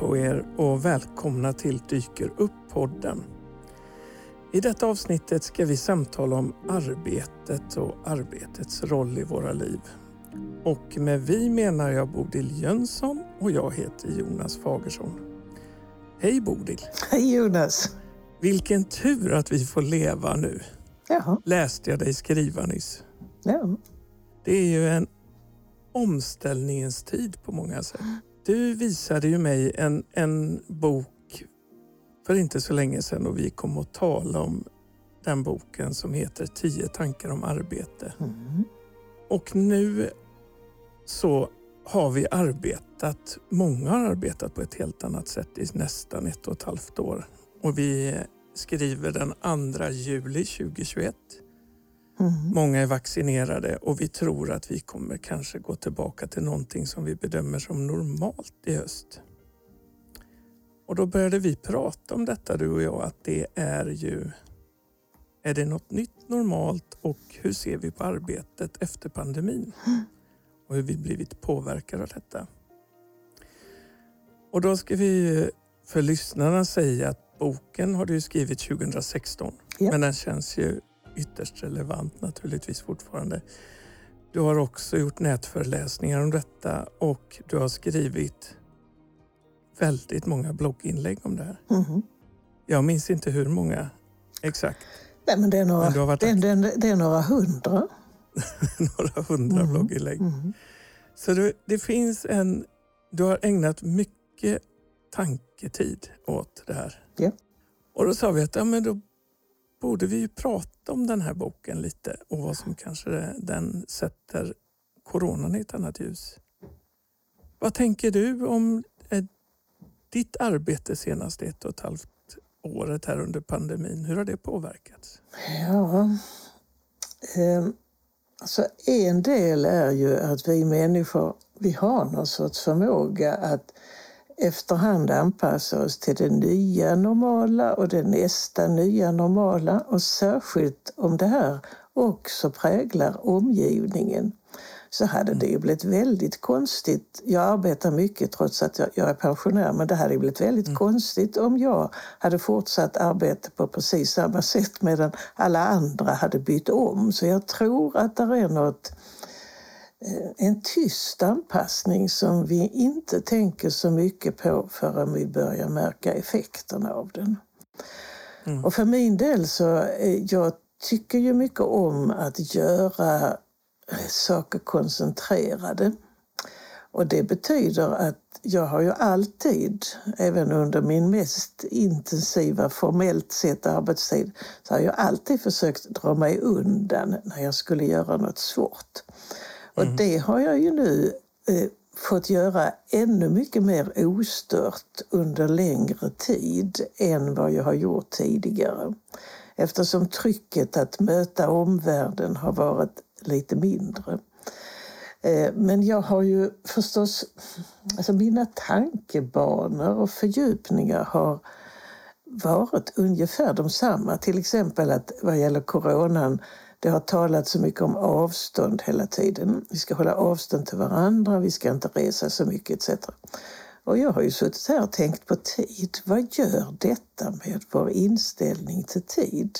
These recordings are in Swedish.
på er och välkomna till Dyker upp-podden. I detta avsnittet ska vi samtala om arbetet och arbetets roll i våra liv. Och med vi menar jag Bodil Jönsson och jag heter Jonas Fagersson. Hej Bodil! Hej Jonas! Vilken tur att vi får leva nu. Jaha. Läste jag dig skriva nyss. Ja. Det är ju en omställningens tid på många sätt. Du visade ju mig en, en bok för inte så länge sedan och vi kom att tala om den boken som heter Tio tankar om arbete. Mm. Och nu så har vi arbetat, många har arbetat på ett helt annat sätt i nästan ett och ett halvt år. Och vi skriver den 2 juli 2021. Mm. Många är vaccinerade och vi tror att vi kommer kanske gå tillbaka till någonting som vi bedömer som normalt i höst. Och då började vi prata om detta du och jag, att det är ju... Är det något nytt normalt och hur ser vi på arbetet efter pandemin? Och hur vi blivit påverkade av detta. Och då ska vi för lyssnarna säga att boken har du skrivit 2016. Ja. Men den känns ju ytterst relevant naturligtvis fortfarande. Du har också gjort nätföreläsningar om detta och du har skrivit väldigt många blogginlägg om det här. Mhm. Jag minns inte hur många exakt, Nej, men det, är några, Men det, det, det är några hundra. några hundra Mhm. blogginlägg. Mm. Så du, det finns en... Du har ägnat mycket tanketid åt det här. Ja. Och då sa vi att ja, men då borde vi ju prata om den här boken lite och vad som kanske den sätter coronan i ett annat ljus. Vad tänker du om eh, ditt arbete senaste ett och ett halvt året här under pandemin? Hur har det påverkats? Ja. eh, alltså en del är ju att vi människor vi har någon sorts förmåga att efterhand anpassa oss till det nya normala och det nästa nya normala. Och särskilt om det här också präglar omgivningen så hade det ju blivit väldigt konstigt. Jag arbetar mycket trots att jag, är pensionär men det hade blivit väldigt konstigt om jag hade fortsatt arbeta på precis samma sätt medan alla andra hade bytt om. Så jag tror att det är något en tyst anpassning som vi inte tänker så mycket på förrän vi börjar märka effekterna av den. Mm. Och för min del så, eh, jag tycker ju mycket om att göra eh, saker koncentrerade. Och det betyder att jag har ju alltid, även under min mest intensiva formellt sett arbetstid, så har jag alltid försökt dra mig undan när jag skulle göra något svårt. Och det har jag ju nu eh, fått göra ännu mycket mer ostört under längre tid än vad jag har gjort tidigare. Eftersom trycket att möta omvärlden har varit lite mindre. Eh, Men jag har ju förstås, alltså mina tankebanor och fördjupningar har varit ungefär de samma. Till exempel att vad gäller coronan, det har talats så mycket om avstånd hela tiden. Vi ska hålla avstånd till varandra, vi ska inte resa så mycket etc. Och jag har ju suttit här och tänkt på tid. Vad gör detta med vår inställning till tid?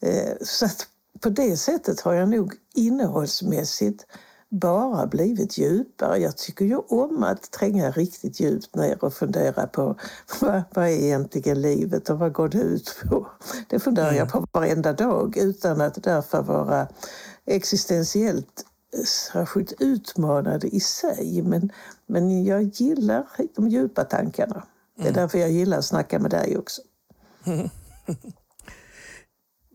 Eh, Så att på det sättet har jag nog innehållsmässigt bara blivit djupare. Jag tycker ju om att tränga riktigt djupt ner och fundera på vad, vad är egentligen livet och vad går det ut på? Det funderar jag på varenda dag utan att därför vara existentiellt särskilt utmanande i sig. Men, men jag gillar de djupa tankarna. Det är därför jag gillar att snacka med dig också.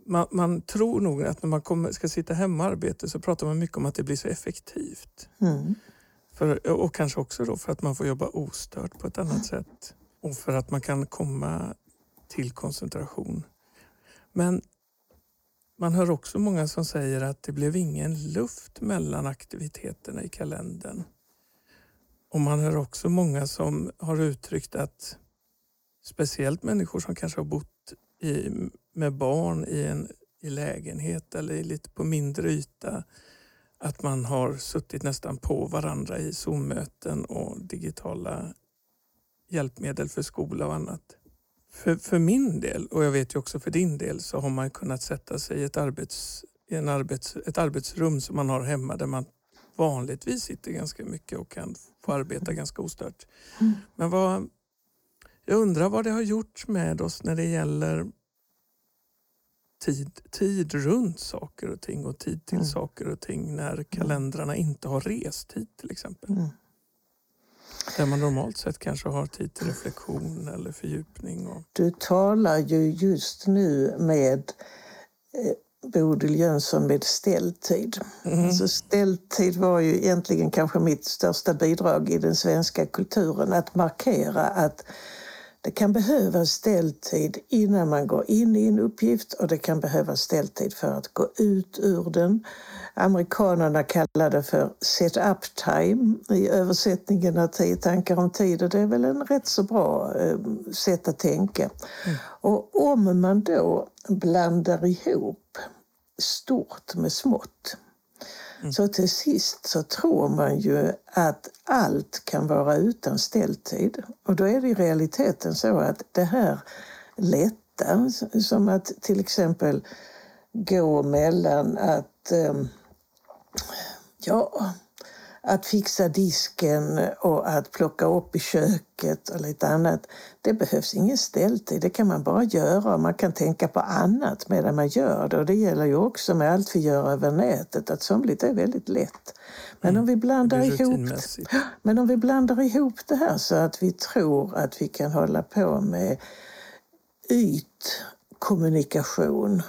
Man, man tror nog att när man kommer, ska sitta hemma och arbeta så pratar man mycket om att det blir så effektivt. Mm. För, och kanske också då för att man får jobba ostört på ett annat sätt. Och för att man kan komma till koncentration. Men man hör också många som säger att det blev ingen luft mellan aktiviteterna i kalendern. Och man hör också många som har uttryckt att speciellt människor som kanske har bott i, med barn i en i lägenhet eller i lite på mindre yta att man har suttit nästan på varandra i Zoom-möten och digitala hjälpmedel för skola och annat. För, för min del, och jag vet ju också för din del, så har man kunnat sätta sig i ett, arbets, i en arbets, ett arbetsrum som man har hemma där man vanligtvis sitter ganska mycket och kan få arbeta ganska ostört. Mm. Men vad, jag undrar vad det har gjort med oss när det gäller tid, tid runt saker och ting och tid till Mm. saker och ting när kalendrarna inte har restid till exempel. Mm. Där man normalt sett kanske har tid till reflektion eller fördjupning. Och, Du talar ju just nu med eh, Bodil Jönsson med ställtid. Alltså ställtid var ju egentligen kanske mitt största bidrag i den svenska kulturen. Att markera att det kan behövas ställtid innan man går in i en uppgift och det kan behövas ställtid för att gå ut ur den. Amerikanerna kallar det för set-up time i översättningen av tio tankar om tid och det är väl en rätt så bra eh, sätt att tänka. Och om man då blandar ihop stort med smått Mm. så till sist så tror man ju att allt kan vara utan ställtid. Och då är det i realiteten så att det här lätta, som att till exempel gå mellan att eh, ja, att fixa disken och att plocka upp i köket och lite annat. Det behövs ingen ställtid, det kan man bara göra och man kan tänka på annat medan man gör det. Och det gäller ju också med allt vi gör över nätet, att somligt är väldigt lätt. Men om vi blandar ihop men om vi blandar ihop det här så att vi tror att vi kan hålla på med ytkommunikation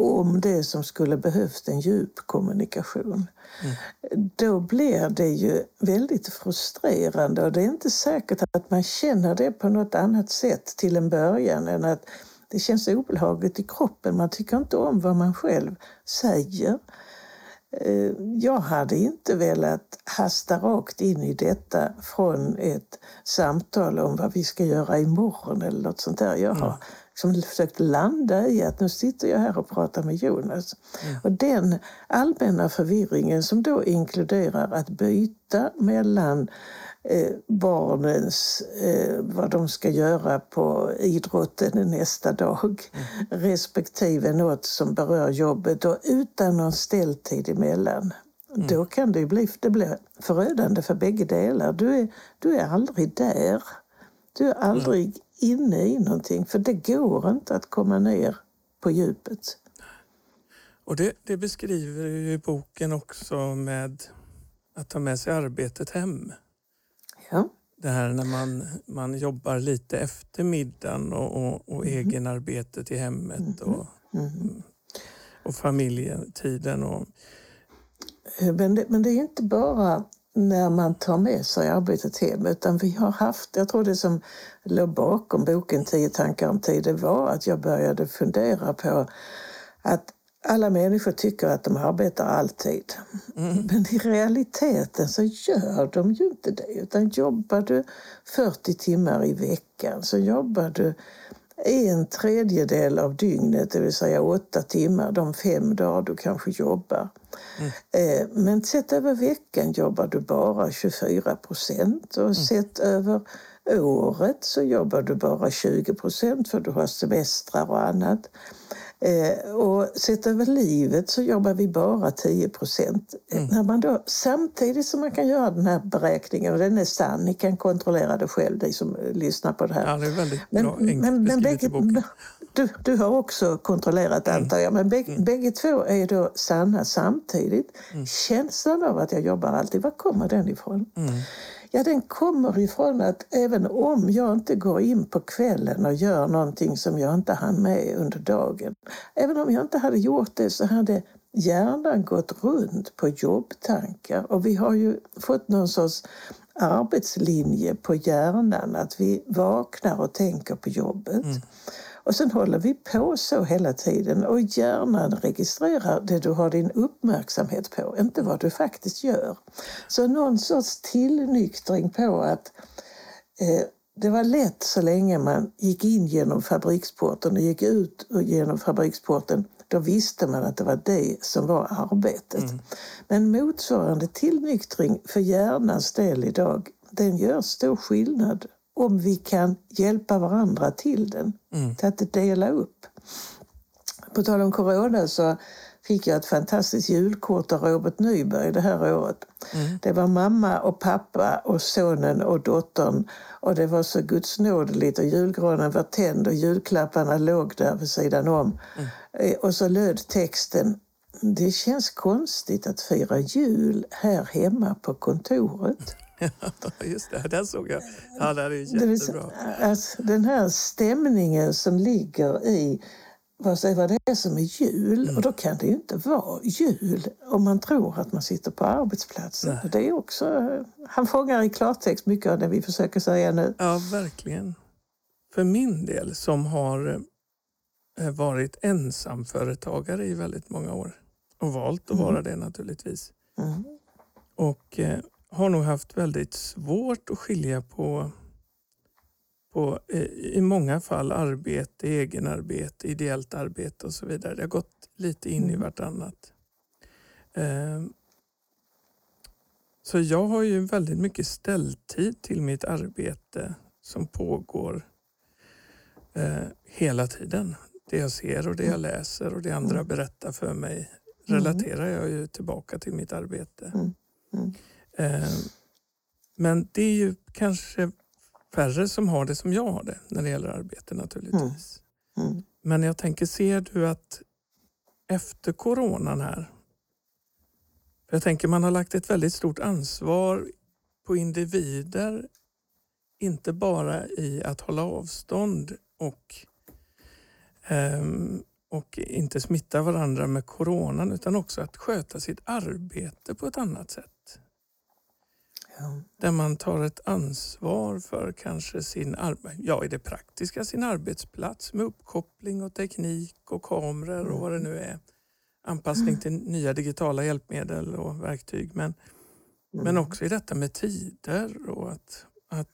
om det som skulle behövt en djup kommunikation. Då blir det ju väldigt frustrerande och det är inte säkert att man känner det på något annat sätt till en början än att det känns obehagligt i kroppen. Man tycker inte om vad man själv säger. Eh, Jag hade inte velat hasta rakt in i detta från ett samtal om vad vi ska göra imorgon eller något sånt där. Jag har liksom försökt landa i att nu sitter jag här och pratar med Jonas. Och den allmänna förvirringen som då inkluderar att byta mellan eh, barnens, eh, vad de ska göra på idrotten nästa dag respektive något som berör jobbet och utan någon ställtid emellan. Då kan det bli det blir förödande för bägge delar. Du är, du är aldrig där. Du är aldrig inne i någonting för det går inte att komma ner på djupet. Och det, det beskriver ju boken också med att ta med sig arbetet hem. Ja. Det här när man, man jobbar lite efter middagen och, och, och egenarbetet i hemmet och, och familjetiden. Och, Men det, men det är inte bara när man tar med sig arbetet hem utan vi har haft, jag tror det som låg bakom boken Tio tankar om tid, det var att jag började fundera på att alla människor tycker att de arbetar alltid. Men i realiteten så gör de ju inte det. Utan jobbar du 40 timmar i veckan så jobbar du en tredjedel av dygnet, det vill säga åtta timmar, de fem dagar du kanske jobbar. Eh, Men sett över veckan jobbar du bara 24 procent och sett över året så jobbar du bara 20 procent för du har semestrar och annat. Eh, och sett över livet så jobbar vi bara 10 procent. När man då, samtidigt som man kan göra den här beräkningen, och den är sann, ni kan kontrollera det själv, ni som eh, lyssnar på det här. ja, det är väldigt Men, bra, men, men bägge, du, du har också kontrollerat antar jag, men bägge, bägge två är då sanna samtidigt. Känslan av att jag jobbar alltid, var kommer den ifrån? Ja, den kommer ifrån att även om jag inte går in på kvällen och gör någonting som jag inte hann med under dagen. Även om jag inte hade gjort det så hade hjärnan gått runt på jobbtankar. Och vi har ju fått någon sorts arbetslinje på hjärnan, att vi vaknar och tänker på jobbet. Mm. Och sen håller vi på så hela tiden och hjärnan registrerar det du har din uppmärksamhet på, inte vad du faktiskt gör. Så någon sorts tillnyktring på att eh, det var lätt så länge man gick in genom fabriksporten och gick ut genom fabriksporten. Då visste man att det var det som var arbetet. Men motsvarande tillnyktring för hjärnans del idag, den gör stor skillnad om vi kan hjälpa varandra till den. Mm. Till att dela upp. På tal om corona så fick jag ett fantastiskt julkort av Robert Nyberg det här året. Mm. Det var mamma och pappa och sonen och dottern. Och det var så gudsnådeligt och julgranen var tänd och julklapparna låg där vid sidan om. Eh, Och så löd texten det känns konstigt att fira jul här hemma på kontoret. Just det, den såg jag. Ja, här är jättebra. alltså, den här stämningen som ligger i vad, säger, vad det är som är jul. Mm. Och då kan det ju inte vara jul om man tror att man sitter på arbetsplatsen. Nej. Och Det är också, han fångar i klartext mycket av det vi försöker säga nu. Ja, verkligen. För min del som har eh, varit ensamföretagare i väldigt många år och valt att vara det naturligtvis. Mm. Och eh, har nog haft väldigt svårt att skilja på, på eh, i många fall arbete, egenarbete, ideellt arbete och så vidare. Det har gått lite in i Mm. vartannat. Eh, så jag har ju väldigt mycket ställtid till mitt arbete som pågår eh, hela tiden. Det jag ser och det jag läser och det andra berättar för mig relaterar jag ju tillbaka till mitt arbete. Mm. Mm. Eh, men det är ju kanske färre som har det som jag har det när det gäller arbete naturligtvis. Mm. Men jag tänker, ser du att efter coronan här, jag tänker man har lagt ett väldigt stort ansvar på individer, inte bara i att hålla avstånd och, ehm, och inte smitta varandra med coronan utan också att sköta sitt arbete på ett annat sätt. Där man tar ett ansvar för kanske sin, ja, i det praktiska sin arbetsplats med uppkoppling och teknik och kameror och vad det nu är. Anpassning till nya digitala hjälpmedel och verktyg. Men, men också i detta med tider och att, att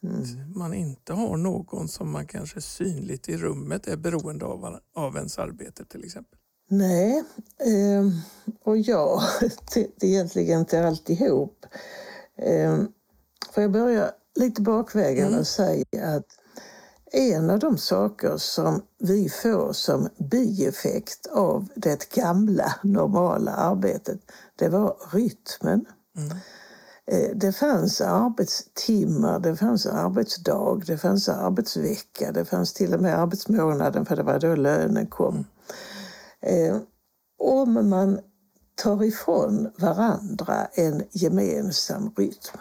man inte har någon som man kanske synligt i rummet är beroende av, av ens arbete till exempel. Nej, ehm, och ja, till, egentligen till alltihop. Får jag börja lite bakvägen och säga att en av de saker som vi får som bieffekt av det gamla normala arbetet, det var rytmen. Eh, Det fanns arbetstimmar, det fanns arbetsdag, det fanns arbetsvecka, det fanns till och med arbetsmånaden för det var då lönen kom. Eh, om man tar ifrån varandra en gemensam rytm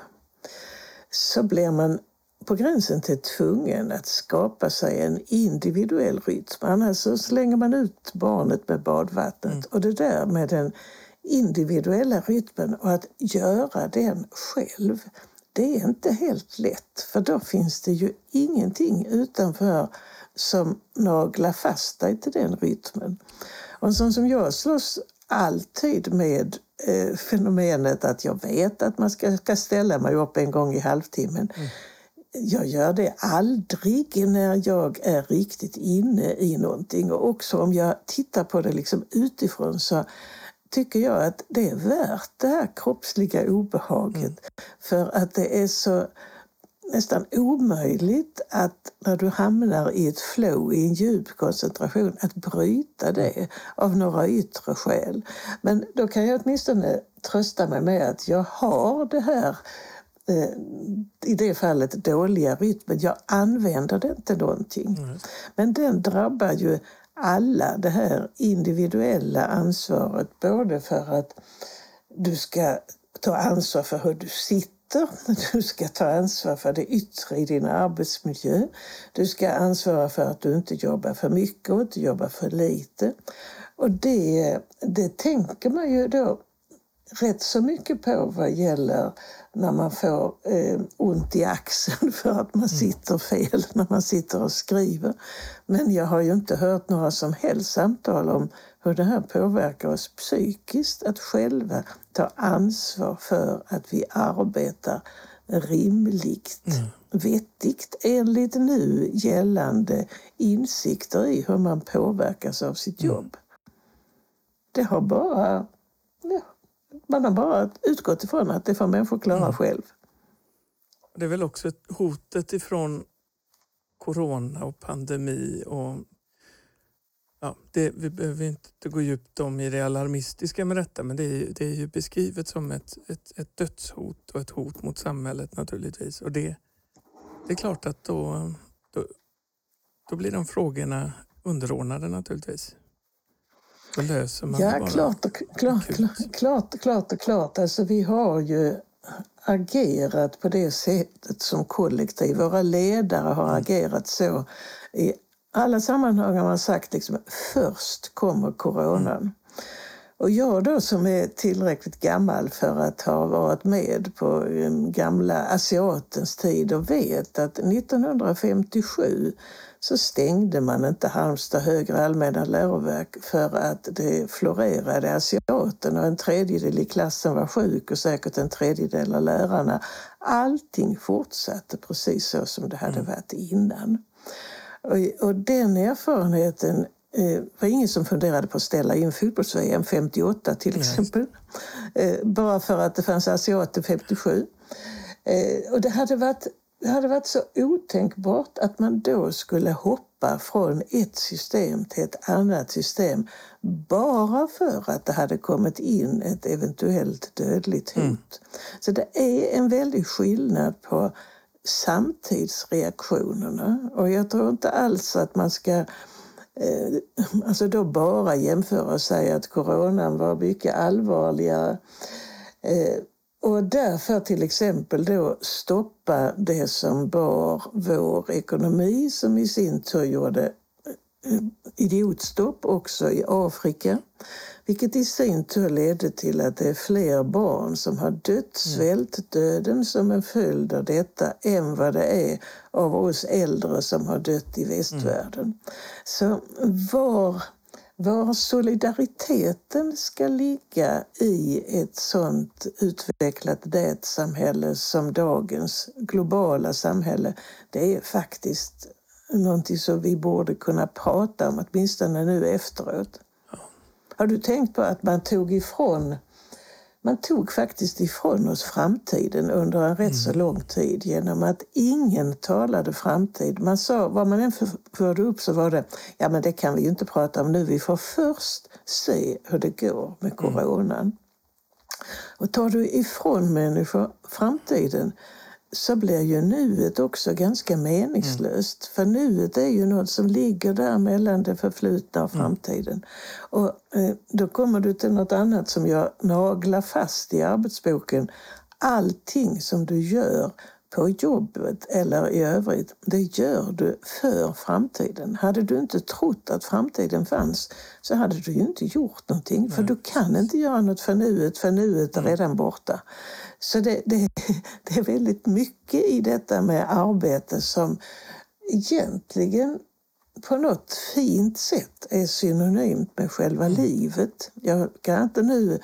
så blir man på gränsen till tvungen att skapa sig en individuell rytm. Annars så slänger man ut barnet med badvattnet. Och det där med den individuella rytmen och att göra den själv, det är inte helt lätt. För då finns det ju ingenting utanför som naglar fast dig till den rytmen. Och en sån som jag slåss alltid med eh, fenomenet att jag vet att man ska, ska ställa mig upp en gång i halvtimmen. Jag gör det aldrig när jag är riktigt inne i någonting. Och också om jag tittar på det liksom utifrån så tycker jag att det är värt det här kroppsliga obehaget. För att det är så nästan omöjligt att när du hamnar i ett flow, i en djup koncentration, att bryta det av några yttre skäl. Men då kan jag åtminstone trösta mig med att jag har det här eh, i det fallet dåliga rytmen. Jag använder det inte någonting. Men den drabbar ju alla det här individuella ansvaret. Både för att du ska ta ansvar för hur du sitter, du ska ta ansvar för det yttre i din arbetsmiljö. Du ska ansvara för att du inte jobbar för mycket och inte jobbar för lite. Och det, det tänker man ju då rätt så mycket på vad gäller när man får eh, ont i axeln för att man sitter fel när man sitter och skriver. Men jag har ju inte hört några som helst samtal om hur det här påverkar oss psykiskt att själva ta ansvar för att vi arbetar rimligt, vettigt enligt nu gällande insikter i hur man påverkas av sitt jobb. Det har bara ja, man har bara utgått ifrån att det får människor klara själv. Det är väl också hotet ifrån corona och pandemi och ja, det, vi behöver inte gå djupt om i det alarmistiska med detta men det är, det är ju beskrivet som ett, ett, ett dödshot och ett hot mot samhället naturligtvis. Och det, det är klart att då, då, då blir de frågorna underordnade naturligtvis. Då löser man Ja, bara klart och klart, klart, klart, klart och klart. Alltså, vi har ju agerat på det sättet som kollektiv. Våra ledare har agerat så. I alla sammanhang har man sagt liksom, först kommer coronan. Och jag då som är tillräckligt gammal för att ha varit med på gamla asiatens tid och vet att 1957 så stängde man inte Halmstad högre allmänna läroverk för att det florerade asiaten och en tredjedel i klassen var sjuk och säkert en tredjedel av lärarna. Allting fortsatte precis så som det hade varit innan. Och, och den erfarenheten eh, var ingen som funderade på att ställa in fotbolls-VM 58 till exempel. Eh, bara för att det fanns asiater 57. Eh, och det hade varit det hade varit så otänkbart att man då skulle hoppa från ett system till ett annat system bara för att det hade kommit in ett eventuellt dödligt hot. Mm. Så det är en väldig skillnad på samtidsreaktionerna och jag tror inte alls att man ska eh, alltså då bara jämföra och säga att coronan var mycket allvarligare. Eh, och därför till exempel då stoppa det som bar vår ekonomi som i sin tur gjorde eh, idiotstopp också i Afrika. Vilket i sin tur ledde till att det är fler barn som har dött mm. svältdöden som en följd av detta än vad det är av oss äldre som har dött i västvärlden. Mm. Så var var solidariteten ska ligga i ett sånt utvecklat nätsamhälle som dagens globala samhälle, det är faktiskt någonting som vi borde kunna prata om, åtminstone nu efteråt. Har du tänkt på att man tog ifrån man tog faktiskt ifrån oss framtiden under en rätt så mm. lång tid genom att ingen talade framtid. Man sa, vad man än förde upp så var det, ja men det kan vi ju inte prata om nu, vi får först se hur det går med mm. coronan. Och tar du ifrån människor framtiden så blir ju nuet också ganska meningslöst. Mm. För nuet är ju något som ligger där mellan det förflutna och mm. framtiden. Mm. Och eh, då kommer du till något annat som jag naglar fast i arbetsboken. Allting som du gör på jobbet eller i övrigt, det gör du för framtiden. Hade du inte trott att framtiden fanns så hade du ju inte gjort någonting. Nej. För du kan inte göra något för nuet, för nuet är mm. redan borta. Så det, det, det är väldigt mycket i detta med arbete som egentligen på något fint sätt är synonymt med själva mm. livet. Jag kan inte nu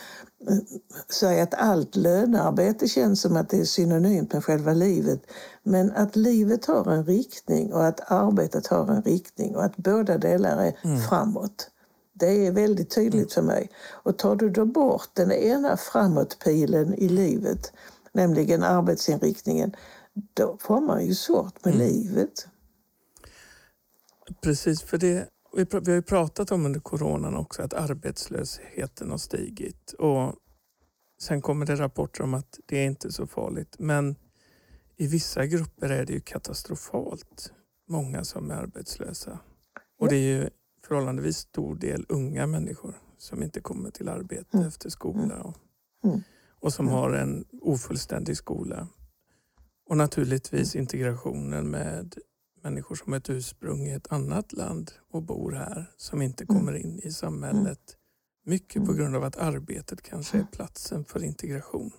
säga att allt lönearbete känns som att det är synonymt med själva livet. Men att livet har en riktning och att arbetet har en riktning och att båda delar är mm. framåt. Det är väldigt tydligt för mig. Och tar du då bort den ena framåtpilen i livet, nämligen arbetsinriktningen, då får man ju svårt med mm. livet. Precis, för det, vi har ju pratat om under coronan också att arbetslösheten har stigit. Och sen kommer det rapporter om att det är inte så farligt. Men i vissa grupper är det ju katastrofalt många som är arbetslösa. Och det är ju förhållandevis stor del unga människor som inte kommer till arbete mm. efter skola och, mm. och som mm. har en ofullständig skola. Och naturligtvis integrationen med människor som har ett ursprung i ett annat land och bor här som inte mm. kommer in i samhället. Mycket på mm. grund av att arbetet kanske är platsen för integration.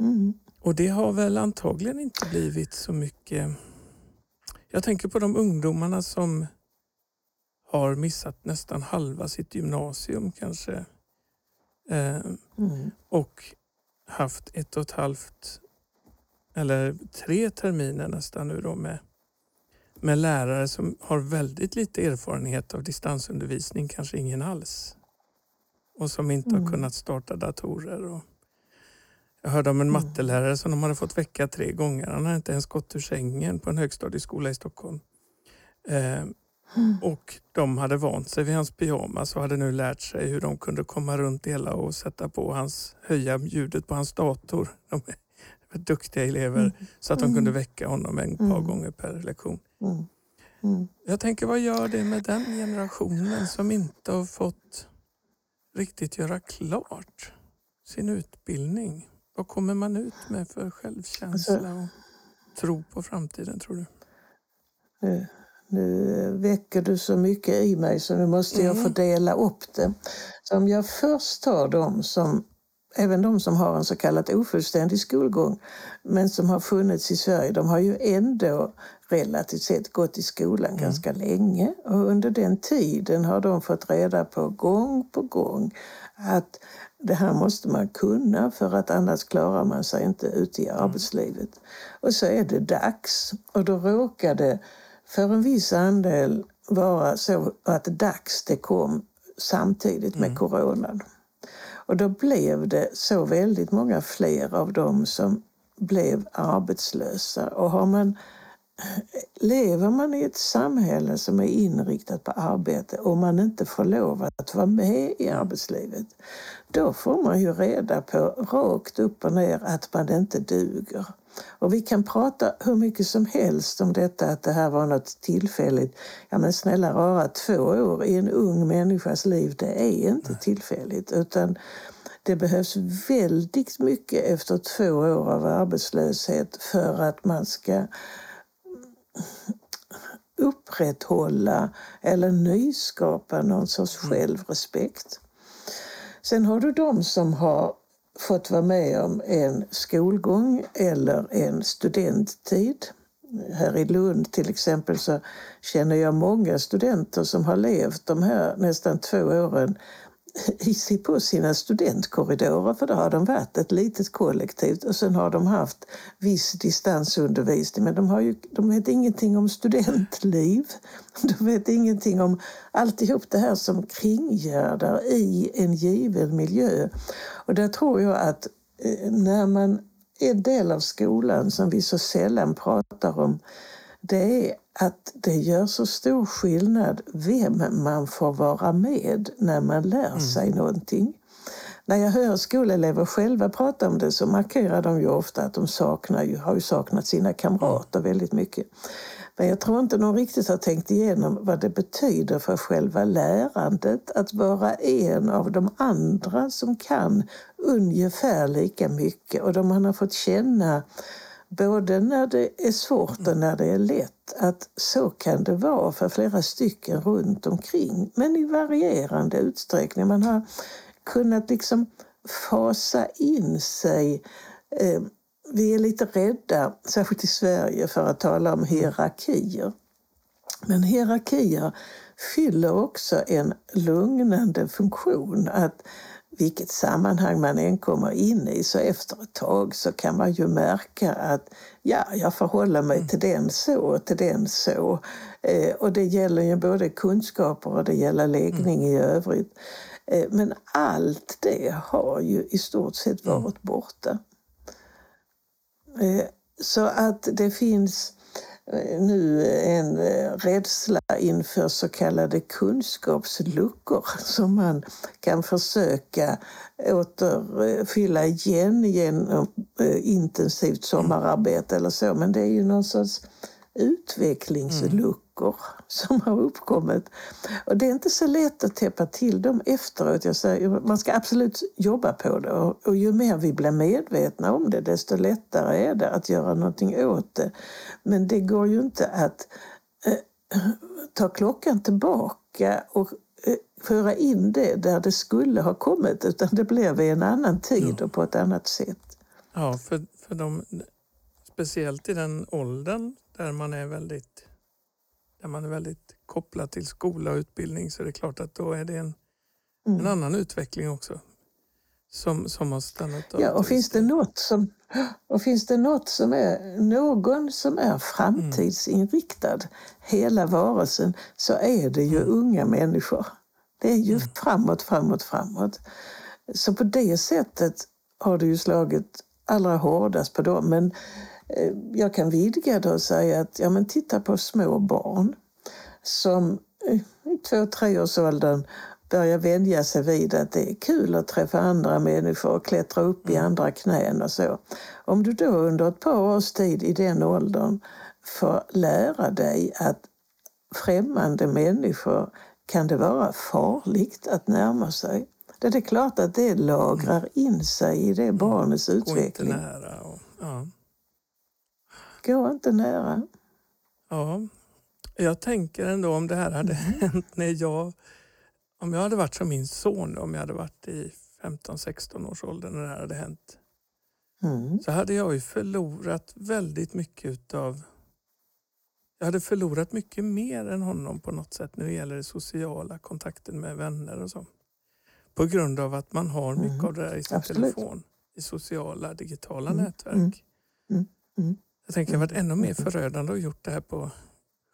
Mm. Och det har väl antagligen inte blivit så mycket... Jag tänker på de ungdomarna som har missat nästan halva sitt gymnasium kanske. Eh, mm. Och haft ett och ett halvt eller tre terminer nästan nu då med, med lärare som har väldigt lite erfarenhet av distansundervisning, kanske ingen alls. Och som inte mm. har kunnat starta datorer. Och, Jag hörde om en mattelärare som de hade fått väcka tre gånger. Han hade inte ens gått ur sängen på en högstadieskola i Stockholm. Eh, och de hade vant sig vid hans pyjamas och hade nu lärt sig hur de kunde komma runt hela och sätta på hans, höja ljudet på hans dator. De var duktiga elever Mm. så att de kunde väcka honom en par gånger per lektion. Mm. Mm. Jag tänker, vad gör det med den generationen som inte har fått riktigt göra klart sin utbildning? Vad kommer man ut med för självkänsla Alltså- och tro på framtiden, tror du? Nu, nu väcker du så mycket i mig så nu måste jag få dela upp det. Så om jag först tar dem som, även de som har en så kallad ofullständig skolgång, men som har funnits i Sverige, de har ju ändå relativt sett gått i skolan ganska länge. Och under den tiden har de fått reda på gång på gång att det här måste man kunna för att annars klarar man sig inte ute i arbetslivet. Och så är det dags. Och då råkar det för en viss andel vara så att dags det kom samtidigt med coronan. Och då blev det så väldigt många fler av dem som blev arbetslösa. Och har man, lever man i ett samhälle som är inriktat på arbete och man inte får lov att vara med i arbetslivet, då får man ju reda på rakt upp och ner att man inte duger. Och vi kan prata hur mycket som helst om detta, att det här var något tillfälligt. Ja men snälla rara, två år i en ung människas liv, det är inte tillfälligt. Utan det behövs väldigt mycket efter två år av arbetslöshet för att man ska upprätthålla eller nyskapa någon sorts självrespekt. Sen har du de som har fått vara med om en skolgång eller en studenttid. Här i Lund till exempel så känner jag många studenter som har levt de här nästan två åren i på sina studentkorridorer för då har de varit ett litet kollektiv och sen har de haft viss distansundervisning men de, har ju, de vet ingenting om studentliv. De vet ingenting om alltihop det här som kringgärdar i en given miljö. Och där tror jag att eh, när man är del av skolan som vi så sällan pratar om det är att det gör så stor skillnad vem man får vara med när man lär sig någonting. När jag hör skolelever själva prata om det så markerar de ju ofta att de saknar har ju saknat sina kamrater väldigt mycket. Men jag tror inte de riktigt har tänkt igenom vad det betyder för själva lärandet att vara en av de andra som kan ungefär lika mycket och då man har fått känna både när det är svårt och när det är lätt. Att så kan det vara för flera stycken runt omkring, men i varierande utsträckning. Man har kunnat liksom fasa in sig. Eh, vi är lite rädda, särskilt i Sverige, för att tala om hierarkier. Men hierarkier fyller också en lugnande funktion. Att vilket sammanhang man än kommer in i så efter ett tag så kan man ju märka att ja, jag förhåller mig till den så och till den så. Eh, och det gäller ju både kunskaper och det gäller läggning i övrigt. Eh, men allt det har ju i stort sett varit borta. Eh, så att det finns nu en eh, rädsla inför så kallade kunskapsluckor som man kan försöka återfylla igen genom eh, intensivt sommararbete eller så. Men det är ju någon sorts utvecklingsluckor som har uppkommit. Och det är inte så lätt att täppa till dem efteråt. Jag säger, man ska absolut jobba på det och, och ju mer vi blir medvetna om det desto lättare är det att göra någonting åt det. Men det går ju inte att eh, ta klockan tillbaka och eh, föra in det där det skulle ha kommit utan det blir vid en annan tid och på ett annat sätt. Ja, för, för de, speciellt i den åldern där man är väldigt där man är väldigt kopplad till skola och utbildning så är det klart att då är det en, en annan utveckling också som, som har stannat av. Ja, och finns det något som, och finns det något som är, någon som är framtidsinriktad, hela varelsen, så är det ju unga människor. Det är ju framåt, framåt, framåt. Så på det sättet har det ju slagit allra hårdast på dem. Men jag kan vidga det och säga att ja, men titta på små barn som i två treårsåldern börjar vänja sig vid att det är kul att träffa andra människor och klättra upp i mm. andra knän och så. Om du då under ett par års tid i den åldern får lära dig att främmande människor kan det vara farligt att närma sig. Det är klart att det lagrar mm. in sig i det barnets utveckling. Gå inte nära. Gå inte nära. Ja, jag tänker ändå om det här hade mm. hänt när jag... Om jag hade varit som min son, om jag hade varit i 15-16 års ålder när det här hade hänt. Mm. Så hade jag ju förlorat väldigt mycket utav... Jag hade förlorat mycket mer än honom på något sätt när det gäller det sociala, kontakten med vänner och så. På grund av att man har mycket mm. av det där i sin Absolut. telefon, i sociala, digitala mm. nätverk. Mm. Jag tänker det varit ännu mer förödande att gjort det här på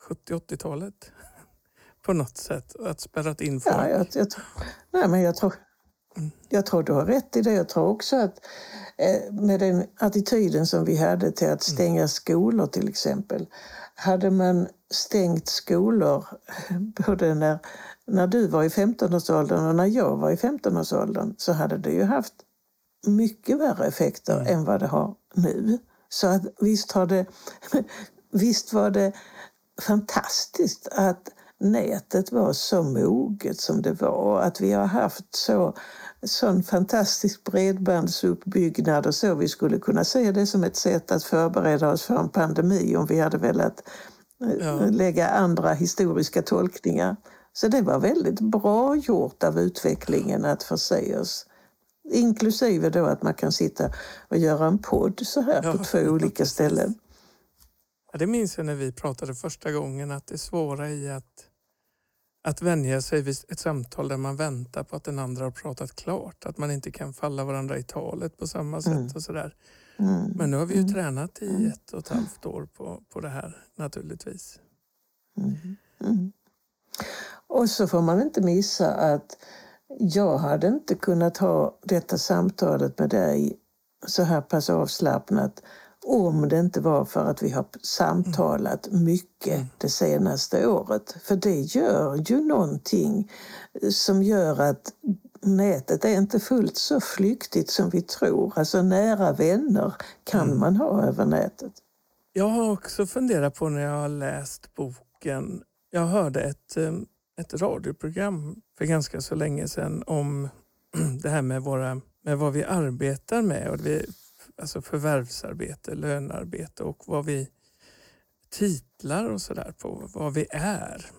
70-80-talet. på något sätt, att spärrat in folk. Ja, jag, jag, nej, men jag tror, mm. jag tror du har rätt i det. Jag tror också att eh, med den attityden som vi hade till att stänga mm. skolor till exempel. Hade man stängt skolor både när, när du var i 15-årsåldern och när jag var i 15-årsåldern så hade det ju haft mycket värre effekter mm. än vad det har nu. Så att visst, har det, visst var det fantastiskt att nätet var så moget som det var att vi har haft så sån fantastisk bredbandsuppbyggnad och så. Vi skulle kunna se det som ett sätt att förbereda oss för en pandemi om vi hade velat eh, ja. lägga andra historiska tolkningar. Så det var väldigt bra gjort av utvecklingen att förse oss. Inklusive då att man kan sitta och göra en podd så här ja, på två olika ställen. Ja, det minns jag när vi pratade första gången att det svåra i att, att vänja sig vid ett samtal där man väntar på att den andra har pratat klart. Att man inte kan falla varandra i talet på samma sätt mm. och sådär. Mm. Men nu har vi ju mm. tränat i mm. ett och ett halvt år på, på det här naturligtvis. Mm. mm. Och så får man inte missa att jag hade inte kunnat ha detta samtalet med dig så här pass avslappnat om det inte var för att vi har samtalat mycket mm. det senaste året. För det gör ju någonting som gör att nätet är inte fullt så flyktigt som vi tror. Alltså nära vänner kan mm. man ha över nätet. Jag har också funderat på när jag har läst boken. Jag hörde ett, eh, ett radioprogram för ganska så länge sedan om det här med, våra, med vad vi arbetar med. Och vi alltså förvärvsarbete, lönearbete och vad vi titlar och sådär på, vad vi är.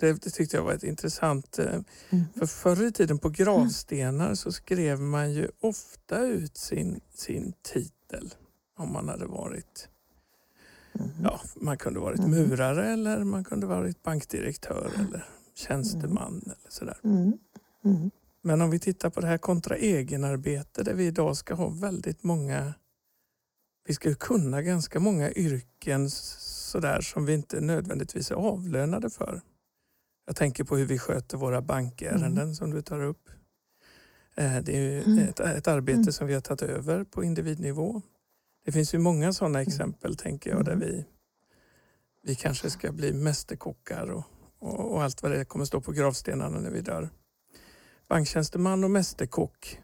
Det, det, tyckte jag var ett intressant... Eh, mm. För förr i tiden på gravstenar så skrev man ju ofta ut sin, sin titel om man hade varit... Mm. Ja, man kunde varit mm. murare eller man kunde varit bankdirektör eller tjänsteman mm. eller sådär. Mm. Mm. Men om vi tittar på det här kontra egenarbete där vi idag ska ha väldigt många... Vi ska kunna ganska många yrken sådär som vi inte nödvändigtvis är avlönade för. Jag tänker på hur vi sköter våra bankärenden mm. som du tar upp. Eh, det är mm. ett, ett, arbete mm. som vi har tagit över på individnivå. Det finns ju många sådana exempel tänker jag där vi, vi kanske ska bli mästerkockar och, och, och allt vad det kommer stå på gravstenarna när vi dör banktjänsteman och mästerkock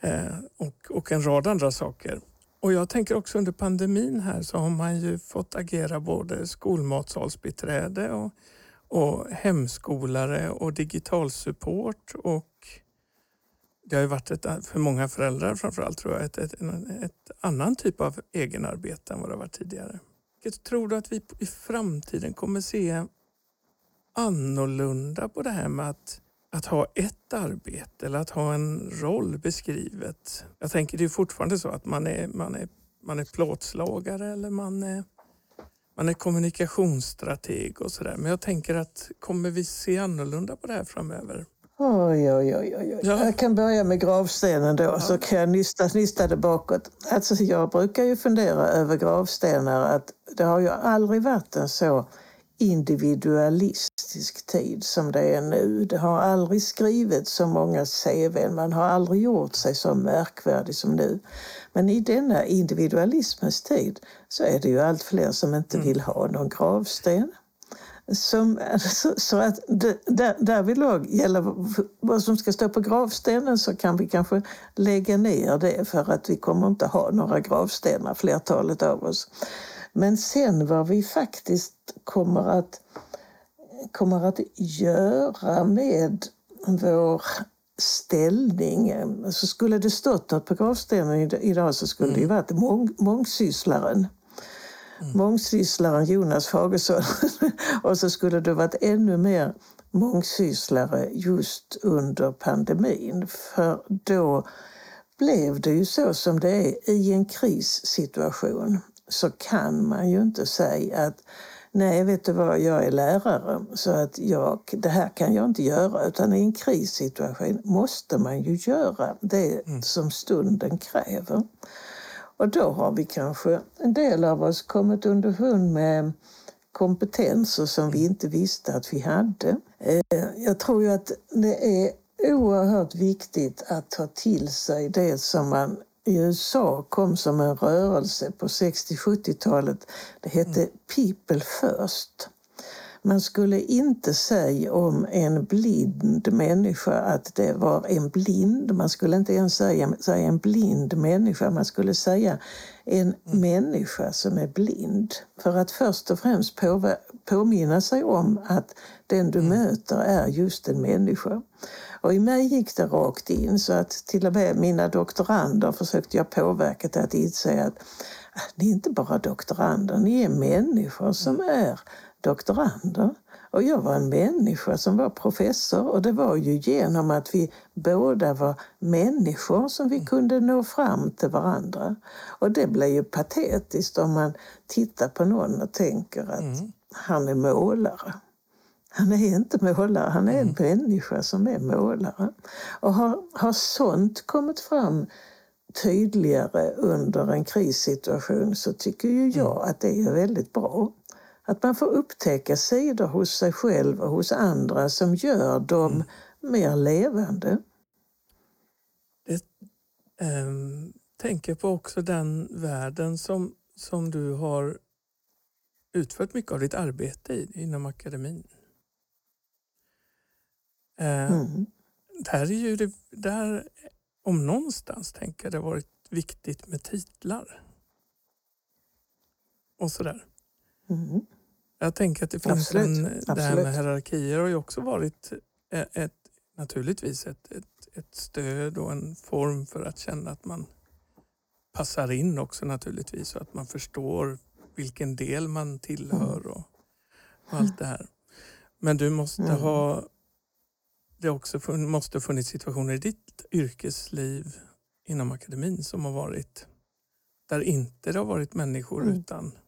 eh, och, och en rad andra saker. Och jag tänker också under pandemin här så har man ju fått agera både skolmatsalsbiträde och, och hemskolare och digitalsupport och det har ju varit ett, för många föräldrar framförallt tror jag ett, ett, ett annan typ av egenarbete än vad det har varit tidigare. Tror du att vi i framtiden kommer se annorlunda på det här med att att ha ett arbete eller att ha en roll beskrivet. Jag tänker det är fortfarande så att man är, man är, man är plåtslagare eller man är, man är kommunikationsstrateg och sådär. Men jag tänker att kommer vi se annorlunda på det här framöver? Oj, oj, oj. oj. Ja. Jag kan börja med gravstenen då, ja. så kan jag nysta, nysta det bakåt. Alltså, jag brukar ju fundera över gravstenar att det har ju aldrig varit en så individualistisk tid som det är nu. Det har aldrig skrivits så många CV, man har aldrig gjort sig så märkvärdig som nu. Men i denna individualismens tid så är det ju allt fler som inte mm. vill ha någon gravsten. Som, så, så att där, därvidlag gäller vad som ska stå på gravstenen så kan vi kanske lägga ner det för att vi kommer inte ha några gravstenar, flertalet av oss. Men sen vad vi faktiskt kommer att, kommer att göra med vår ställning. Så skulle det stått något på gravstenen idag så skulle mm. det ju varit mång, mångsysslaren. Mm. Mångsysslaren Jonas Fagesson. och så skulle det varit ännu mer mångsysslare just under pandemin. För då blev det ju så som det är i en krissituation så kan man ju inte säga att nej, vet du vad, jag är lärare så att jag, det här kan jag inte göra. Utan i en krissituation måste man ju göra det mm. som stunden kräver. Och då har vi kanske, en del av oss, kommit underfund med kompetenser som vi inte visste att vi hade. Eh, jag tror ju att det är oerhört viktigt att ta till sig det som man i USA kom som en rörelse på 60-70-talet. Det hette mm. People First. Man skulle inte säga om en blind människa att det var en blind. Man skulle inte ens säga, säga en blind människa. Man skulle säga en mm. människa som är blind. För att först och främst påminna sig om att den du mm. möter är just en människa. Och i mig gick det rakt in så att till och med mina doktorander försökte jag påverka till att inse att ah, ni är inte bara doktorander, ni är människor som mm. är doktorander. Och jag var en människa som var professor och det var ju genom att vi båda var människor som vi mm. kunde nå fram till varandra. Och det blir ju patetiskt om man tittar på någon och tänker att mm. han är målare. Han är inte målare, han är en mm. människa som är målare. Och har, har sånt kommit fram tydligare under en krissituation så tycker ju jag mm. att det är väldigt bra. Att man får upptäcka sidor hos sig själv och hos andra som gör dem mm. mer levande. Det, ähm, tänker på också den världen som, som du har utfört mycket av ditt arbete i, inom akademin. Eh, mm. Där är ju det, där, om någonstans tänker jag det varit viktigt med titlar. Och sådär. Mm. Jag tänker att det finns Absolut. en, Absolut. det här med hierarkier har ju också varit ett, ett naturligtvis ett, ett, ett stöd och en form för att känna att man passar in också naturligtvis och att man förstår vilken del man tillhör mm. och, och allt det här. Men du måste mm. ha det också måste ha funnits situationer i ditt yrkesliv inom akademin som har varit där inte det har varit människor mm. utan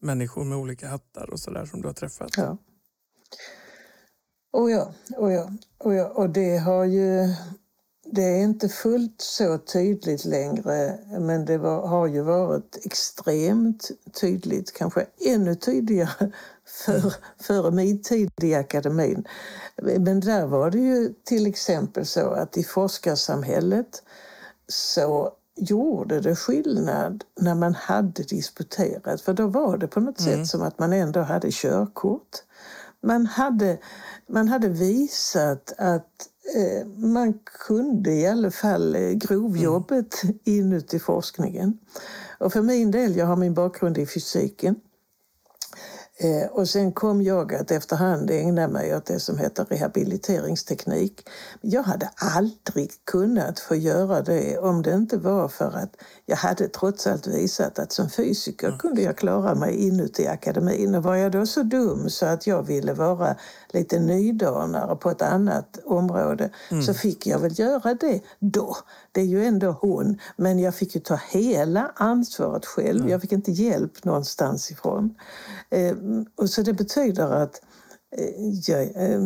människor med olika hattar och sådär som du har träffat. Ja. Och ja, och ja, och ja, och det har ju det är inte fullt så tydligt längre, men det var, har ju varit extremt tydligt, kanske ännu tydligare för, före min tid i akademin. Men där var det ju till exempel så att i forskarsamhället så gjorde det skillnad när man hade disputerat. För då var det på något mm. sätt som att man ändå hade körkort. Man hade, man hade visat att eh, man kunde i alla fall eh, grovjobbet mm. inuti forskningen. Och för min del, jag har min bakgrund i fysiken, Eh, och sen kom jag att efterhand ägna mig åt det som heter rehabiliteringsteknik. Jag hade aldrig kunnat få göra det om det inte var för att jag hade trots allt visat att som fysiker mm. kunde jag klara mig inuti akademin. Och var jag då så dum så att jag ville vara lite nydanare på ett annat område mm. så fick jag väl göra det då. Det är ju ändå hon. Men jag fick ju ta hela ansvaret själv. Mm. Jag fick inte hjälp någonstans ifrån. Eh, och så det betyder att eh, ja, eh,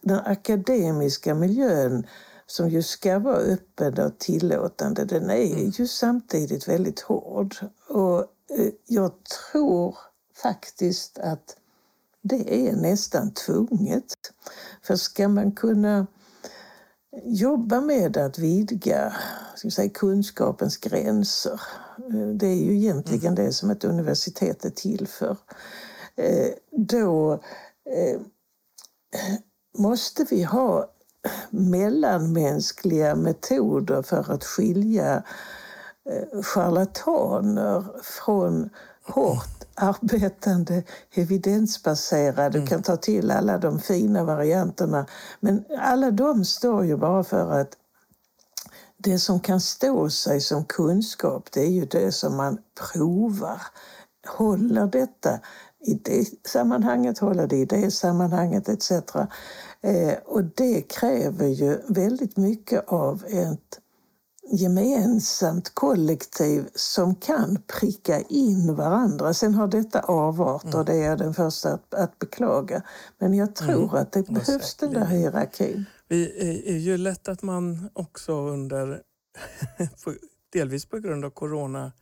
den akademiska miljön som ju ska vara öppen och tillåtande, den är mm. ju samtidigt väldigt hård. Och jag tror faktiskt att det är nästan tvunget. För ska man kunna jobba med att vidga ska säga, kunskapens gränser, eh, det är ju egentligen mm. det som ett universitet är till för, eh, då eh, måste vi ha mellanmänskliga metoder för att skilja charlataner från hårt arbetande, evidensbaserade. Du kan ta till alla de fina varianterna. Men alla de står ju bara för att det som kan stå sig som kunskap, det är ju det som man provar. Håller detta i det sammanhanget, håller det i det sammanhanget etc. Eh, och det kräver ju väldigt mycket av ett gemensamt kollektiv som kan pricka in varandra. Sen har detta avart och mm. det är jag den första att, att beklaga. Men jag tror mm. att det behövs den där hierarkin. Det är ju lätt att man också under, delvis på grund av corona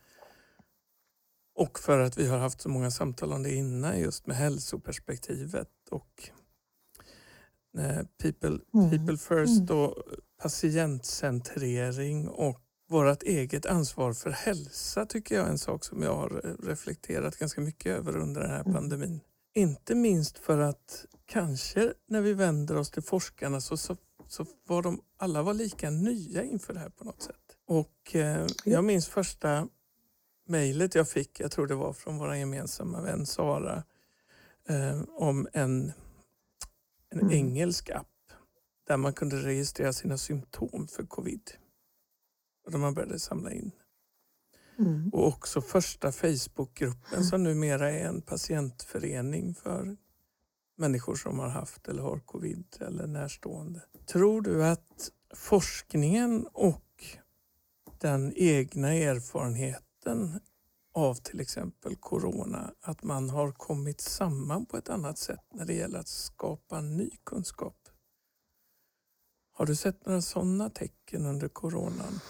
och för att vi har haft så många samtal om det innan just med hälsoperspektivet och people, mm. people first mm. och patientcentrering och vårt eget ansvar för hälsa tycker jag är en sak som jag har reflekterat ganska mycket över under den här mm. pandemin. Inte minst för att kanske när vi vänder oss till forskarna så, så, så var de alla var lika nya inför det här på något sätt. Och eh, jag minns första mejlet jag fick, jag tror det var från vår gemensamma vän Sara, eh, om en, en mm. engelsk app där man kunde registrera sina symptom för covid. Och där man började samla in. Mm. Och också första Facebookgruppen som numera är en patientförening för människor som har haft eller har covid eller närstående. Tror du att forskningen och den egna erfarenheten av till exempel corona, att man har kommit samman på ett annat sätt när det gäller att skapa ny kunskap? Har du sett några sådana tecken under coronan?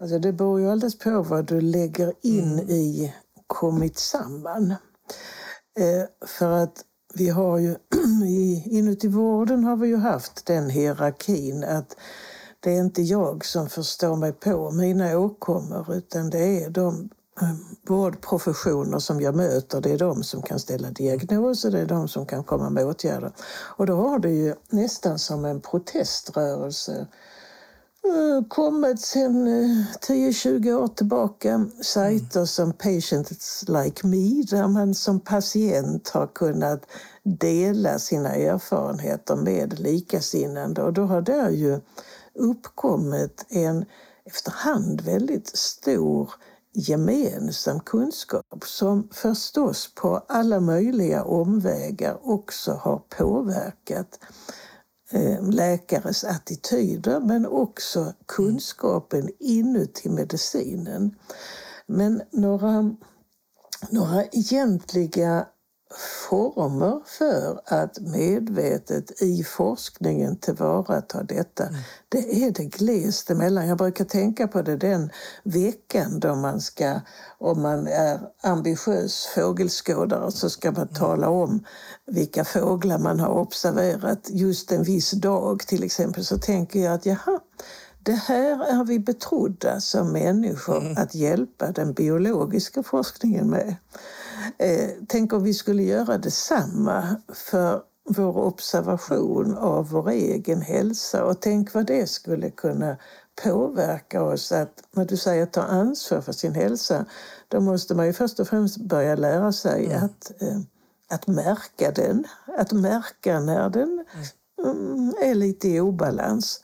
Alltså det beror ju alldeles på vad du lägger in mm. i kommit samman. Eh, för att vi har ju inuti vården har vi ju haft den hierarkin att det är inte jag som förstår mig på mina åkommor utan det är de vårdprofessioner som jag möter, det är de som kan ställa diagnoser, det är de som kan komma med åtgärder. Och då har det ju nästan som en proteströrelse eh, kommit sedan 10-20 eh, år tillbaka. Sajter som Patients Like Me där man som patient har kunnat dela sina erfarenheter med likasinnande. Och då har det ju uppkommit en efterhand väldigt stor gemensam kunskap som förstås på alla möjliga omvägar också har påverkat eh, läkares attityder men också kunskapen inuti medicinen. Men några, några egentliga former för att medvetet i forskningen tillvarata detta. Mm. Det är det glest emellan. Jag brukar tänka på det den veckan då man ska, om man är ambitiös fågelskådare, så ska man mm. tala om vilka fåglar man har observerat just en viss dag till exempel. Så tänker jag att jaha, det här är vi betrodda som människor mm. att hjälpa den biologiska forskningen med. Eh, tänk om vi skulle göra detsamma för vår observation av vår egen hälsa och tänk vad det skulle kunna påverka oss att när du säger ta ansvar för sin hälsa då måste man ju först och främst börja lära sig mm. att, eh, att märka den. Att märka när den mm, är lite i obalans.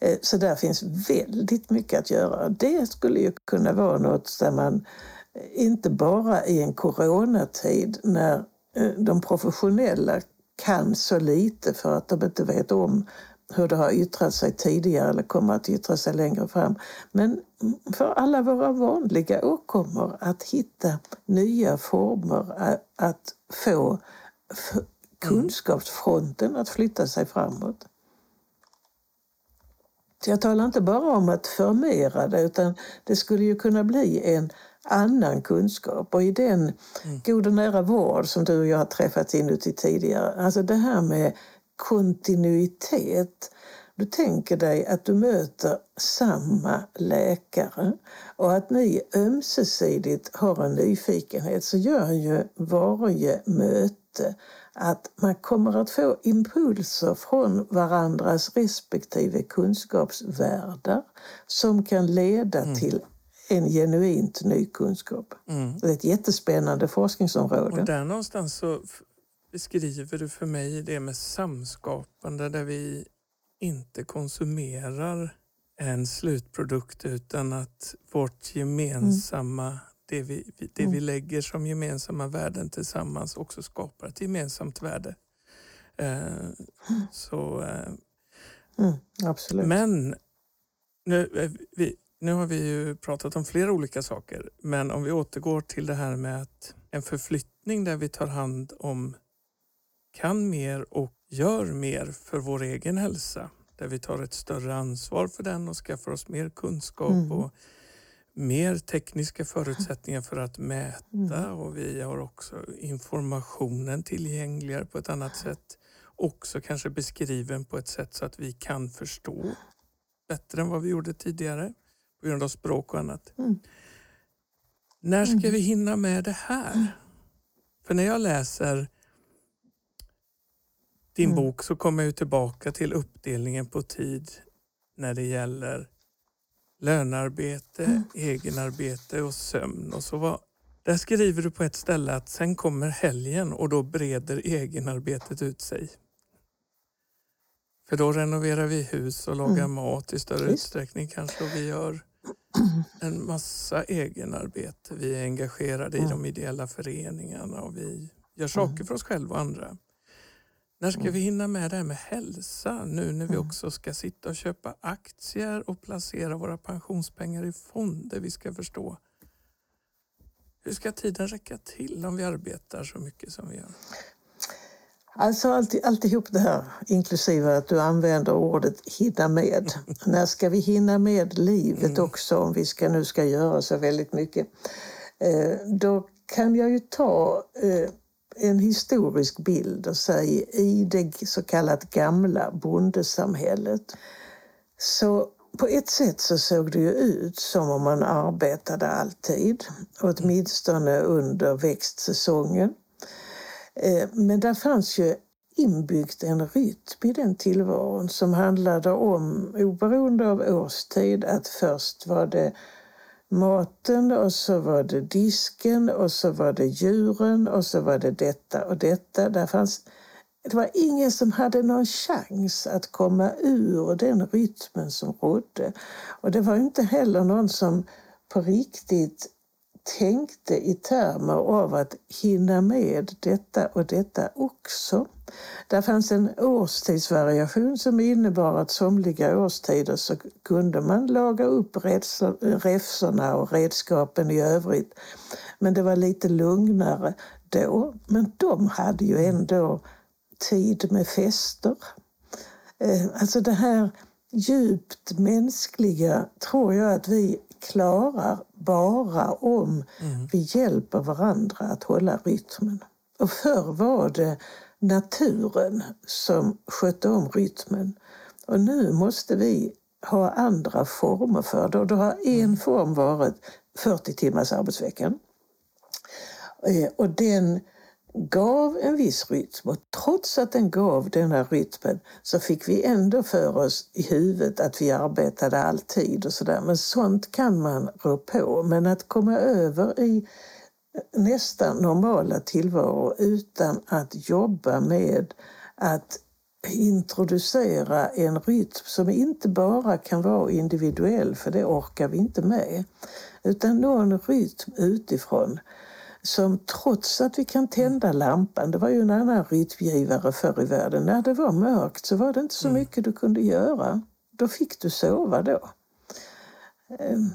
Eh, så där finns väldigt mycket att göra. Det skulle ju kunna vara något där man inte bara i en coronatid när eh, de professionella kan så lite för att de inte vet om hur det har yttrat sig tidigare eller kommer att yttra sig längre fram. Men för alla våra vanliga åkommor att hitta nya former att få kunskapsfronten att flytta sig framåt. Så jag talar inte bara om att förmera det utan det skulle ju kunna bli en annan kunskap. Och i den mm. god och nära vård som du och jag har träffats inuti tidigare, alltså det här med kontinuitet. Du tänker dig att du möter samma läkare och att ni ömsesidigt har en nyfikenhet så gör ju varje möte att man kommer att få impulser från varandras respektive kunskapsvärldar som kan leda mm. till en genuint ny kunskap. Mm. Det är ett jättespännande forskningsområde. Och där någonstans så beskriver du för mig det med samskapande där vi inte konsumerar en slutprodukt utan att vårt gemensamma, mm. det, vi, det mm. vi lägger som gemensamma värden tillsammans också skapar ett gemensamt värde. Eh, så, eh, mm, absolut. Men nu, vi, nu har vi ju pratat om flera olika saker, men om vi återgår till det här med att en förflyttning där vi tar hand om, kan mer och gör mer för vår egen hälsa. Där vi tar ett större ansvar för den och skaffar oss mer kunskap mm. och mer tekniska förutsättningar för att mäta mm. och vi har också informationen tillgängligare på ett annat sätt. Också kanske beskriven på ett sätt så att vi kan förstå bättre än vad vi gjorde tidigare på grund av språk och annat. Mm. När ska mm. vi hinna med det här? För när jag läser din mm. bok så kommer jag tillbaka till uppdelningen på tid när det gäller lönearbete, mm. egenarbete och sömn. Och så var, där skriver du på ett ställe att sen kommer helgen och då breder egenarbetet ut sig. För då renoverar vi hus och lagar mm. mat i större Just. utsträckning kanske och vi gör en massa egenarbete. Vi är engagerade mm. i de ideella föreningarna och vi gör saker mm. för oss själva och andra. När ska vi hinna med det här med hälsa nu när vi också ska sitta och köpa aktier och placera våra pensionspengar i fonder? Vi ska förstå. Hur ska tiden räcka till om vi arbetar så mycket som vi gör? Alltså alltid, alltihop det här, inklusive att du använder ordet hinna med. När ska vi hinna med livet mm. också om vi ska, nu ska göra så väldigt mycket? Eh, då kan jag ju ta eh, en historisk bild och säga i det så kallat gamla bondesamhället. Så på ett sätt så såg det ju ut som om man arbetade alltid, åtminstone under växtsäsongen. Eh, men där fanns ju inbyggt en rytm i den tillvaron som handlade om, oberoende av årstid, att först var det maten och så var det disken och så var det djuren och så var det detta och detta. Där fanns, det var ingen som hade någon chans att komma ur den rytmen som rådde. Och det var inte heller någon som på riktigt tänkte i termer av att hinna med detta och detta också. Där fanns en årstidsvariation som innebar att somliga årstider så kunde man laga upp räfsorna och redskapen i övrigt. Men det var lite lugnare då. Men de hade ju ändå tid med fester. Eh, alltså det här djupt mänskliga tror jag att vi klarar bara om mm. vi hjälper varandra att hålla rytmen. Och förr var det naturen som skötte om rytmen. Och nu måste vi ha andra former för det. Och då har en mm. form varit 40 timmars arbetsveckan. Eh, och den gav en viss rytm och trots att den gav denna rytmen så fick vi ändå för oss i huvudet att vi arbetade alltid och sådär. Men sånt kan man rå på. Men att komma över i nästan normala tillvaro utan att jobba med att introducera en rytm som inte bara kan vara individuell, för det orkar vi inte med, utan någon rytm utifrån som trots att vi kan tända lampan, det var ju en annan rytmgivare förr i världen, när det var mörkt så var det inte så mm. mycket du kunde göra. Då fick du sova då. Ehm,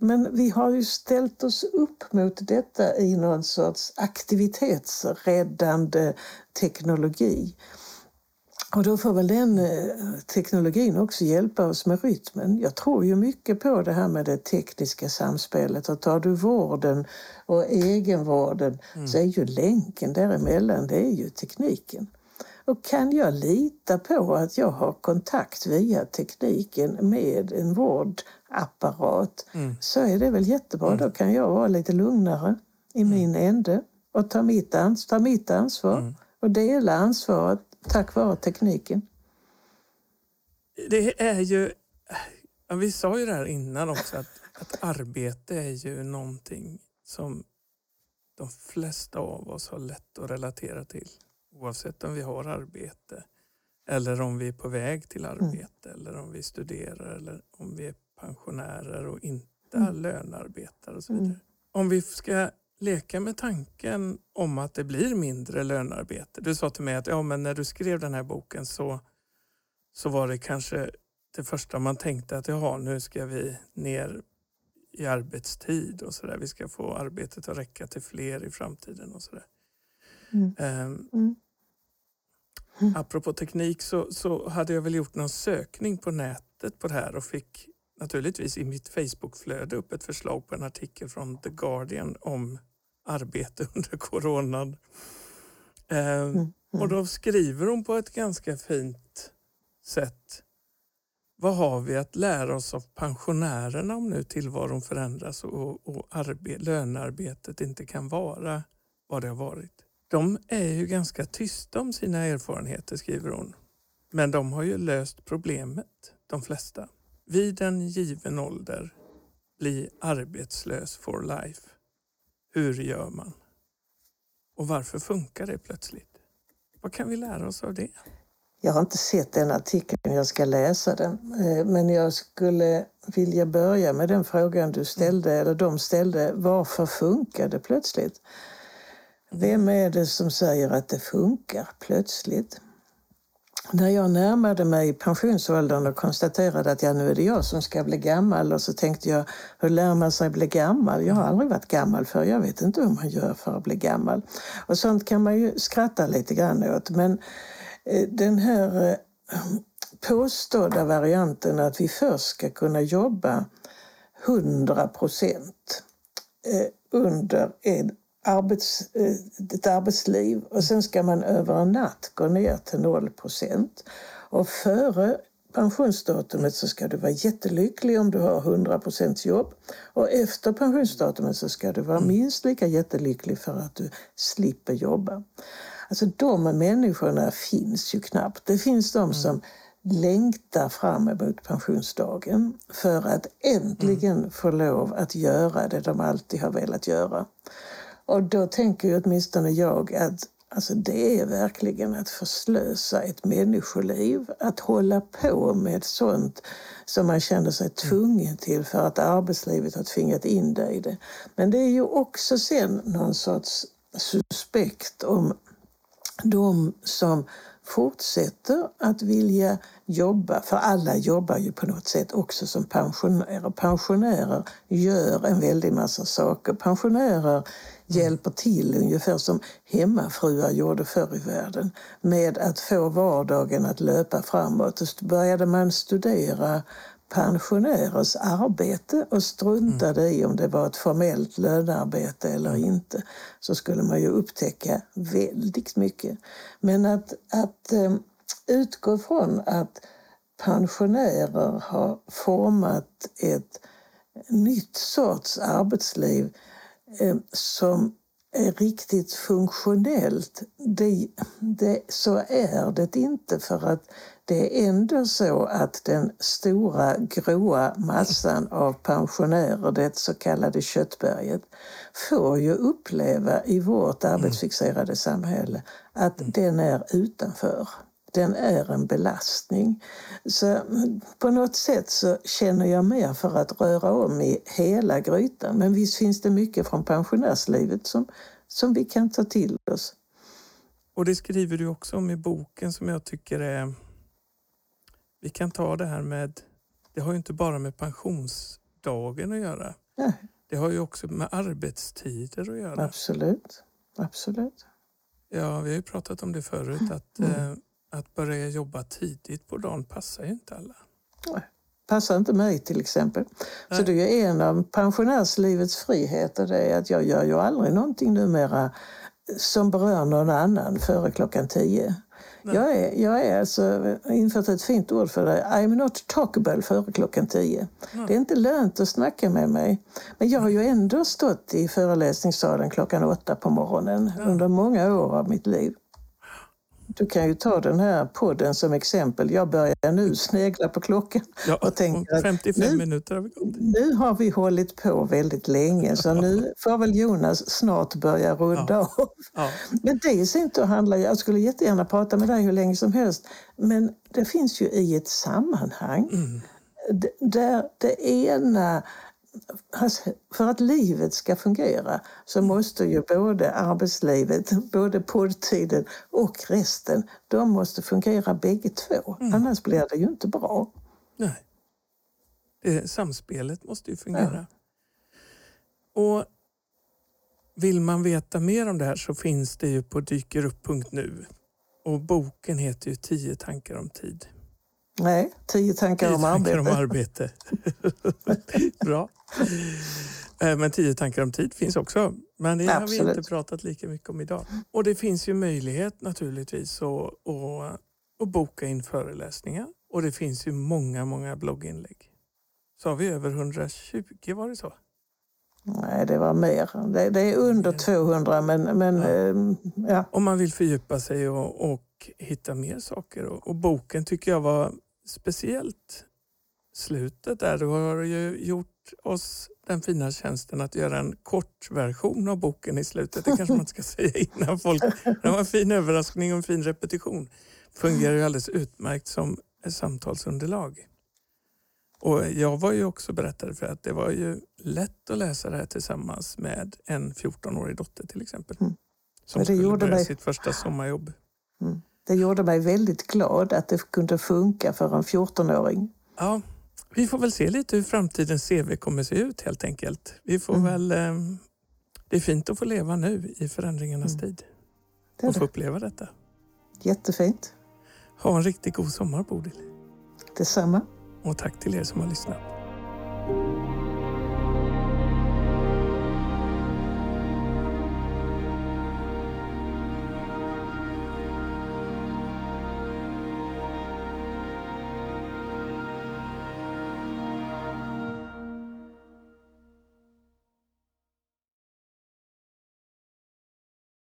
men vi har ju ställt oss upp mot detta i någon sorts aktivitetsräddande teknologi. Och då får väl den eh, teknologin också hjälpa oss med rytmen. Jag tror ju mycket på det här med det tekniska samspelet. Och tar du vården och egenvården mm. så är ju länken däremellan, det är ju tekniken. Och kan jag lita på att jag har kontakt via tekniken med en vårdapparat mm. så är det väl jättebra. Mm. Då kan jag vara lite lugnare i mm. min ände och ta mitt, ans ta mitt ansvar mm. och dela ansvaret tack vare tekniken. Det är ju, vi sa ju det här innan också, att, att arbete är ju någonting som de flesta av oss har lätt att relatera till. Oavsett om vi har arbete eller om vi är på väg till mm. arbete mm. eller om vi studerar eller om vi är pensionärer och inte mm. lönearbetare och så vidare. Mm. Om vi ska leka med tanken om att det blir mindre lönearbete. Du sa till mig att ja, men när du skrev den här boken så, så var det kanske det första man tänkte att jaha, nu ska vi ner i arbetstid och sådär. Vi ska få arbetet att räcka till fler i framtiden och sådär. Mm. Um, mm. Apropå teknik så, så hade jag väl gjort någon sökning på nätet på det här och fick naturligtvis i mitt Facebookflöde upp ett förslag på en artikel från The Guardian om arbete under coronan. Eh, mm, mm. Och då skriver hon på ett ganska fint sätt. Vad har vi att lära oss av pensionärerna om nu tillvaron förändras och, och arbe- lönearbetet inte kan vara vad det har varit? De är ju ganska tysta om sina erfarenheter, skriver hon. Men de har ju löst problemet, de flesta vid en given ålder bli arbetslös for life. Hur gör man? Och varför funkar det plötsligt? Vad kan vi lära oss av det? Jag har inte sett den artikeln, jag ska läsa den. Eh, men jag skulle vilja börja med den frågan du ställde, eller de ställde. Varför funkar det plötsligt? Vem är det som säger att det funkar plötsligt? När jag närmade mig pensionsåldern och konstaterade att ja, nu är det jag som ska bli gammal och så tänkte jag, hur lär man sig bli gammal? Jag har aldrig varit gammal för jag vet inte hur man gör för att bli gammal. Och sånt kan man ju skratta lite grann åt. Men eh, den här eh, påstådda varianten att vi först ska kunna jobba 100 procent eh, under en arbets, eh, ett arbetsliv och sen ska man över en natt gå ner till 0 procent. Och före pensionsdatumet så ska du vara jättelycklig om du har 100 procents jobb. Och efter pensionsdatumet så ska du vara mm. minst lika jättelycklig för att du slipper jobba. Alltså de människorna finns ju knappt. Det finns de mm. som längtar fram emot pensionsdagen för att äntligen mm. få lov att göra det de alltid har velat göra. Och då tänker ju åtminstone jag att alltså det är verkligen att förslösa ett människoliv. Att hålla på med sånt som man känner sig tvungen till för att arbetslivet har tvingat in dig i det. Men det är ju också sen någon sorts suspekt om de som fortsätter att vilja jobba, för alla jobbar ju på något sätt också som pensionärer. Pensionärer gör en väldig massa saker. Pensionärer hjälper till ungefär som hemmafruar gjorde förr i världen med att få vardagen att löpa framåt. Då började man studera pensionärers arbete och struntade mm. i om det var ett formellt lönearbete eller mm. inte så skulle man ju upptäcka väldigt mycket. Men att, att um, utgå från att pensionärer har format ett nytt sorts arbetsliv Eh, som är riktigt funktionellt, det, det, så är det inte för att det är ändå så att den stora gråa massan av pensionärer, det så kallade köttberget, får ju uppleva i vårt arbetsfixerade samhälle att den är utanför den är en belastning. Så på något sätt så känner jag mer för att röra om i hela grytan. Men visst finns det mycket från pensionärslivet som, som vi kan ta till oss. Och det skriver du också om i boken som jag tycker är... Vi kan ta det här med... Det har ju inte bara med pensionsdagen att göra. Nej. Det har ju också med arbetstider att göra. Absolut. Absolut. Ja, vi har ju pratat om det förut att mm. eh, att börja jobba tidigt på dagen passar ju inte alla. Passar inte mig till exempel. Så det är ju en av pensionärslivets friheter, det är att jag gör ju aldrig någonting numera som berör någon annan före klockan tio. Jag är, jag är alltså, infört ett fint ord för det, I'm not talkable före klockan tio. Det är inte lönt att snacka med mig. Men jag har ju ändå stått i föreläsningssalen klockan åtta på morgonen under många år av mitt liv. Du kan ju ta den här podden som exempel. Jag börjar nu snegla på klockan Ja, och tänker att 55 nu, minuter har vi gått. nu har vi hållit på väldigt länge så nu får väl Jonas snart börja runda av. Ja. Men det i sin tur handlar jag skulle jättegärna prata med dig hur länge som helst, men det finns ju i ett sammanhang d- där det ena för att livet ska fungera så måste ju både arbetslivet, både poddtiden och resten, de måste fungera bägge två. Annars blir det ju inte bra. Nej. Det, samspelet måste ju fungera. Och vill man veta mer om det här så finns det ju på dykerupp.nu. Och boken heter ju 10 tankar om tid. Nej, tio tankar 10 om tankar arbete. om arbete. Bra. Eh, Men 10 tankar om tid finns också. Men det har vi Absolut. inte pratat lika mycket om idag. Och det finns ju möjlighet naturligtvis att, att, att boka in föreläsningar. Och det finns ju många, många blogginlägg. Så har vi över 120, var det så? Nej, det var mer. Det, det är under 200, men, men ehm, ja. Om man vill fördjupa sig och, och hitta mer saker. Och, och boken tycker jag var speciellt slutet där. Du har ju gjort oss den fina tjänsten att göra en kort version av boken i slutet. Det kanske man inte ska säga innan folk... Det var en fin överraskning och en fin repetition. Fungerar ju alldeles utmärkt som samtalsunderlag. Och jag var ju också berättare för att det var ju lätt att läsa det här tillsammans med en 14-årig dotter till exempel. Mm. Som Men det skulle börja mig- sitt första sommarjobb. Det gjorde mig väldigt glad att det kunde funka för en 14-åring. Ja, vi får väl se lite hur framtidens CV kommer se ut helt enkelt. Vi får Mm. väl... Eh, det är fint att få leva nu i förändringarnas tid Mm. Är och få det. uppleva detta. Jättefint. Ha en riktigt god sommar Bodil. Detsamma. Och tack till er som har lyssnat.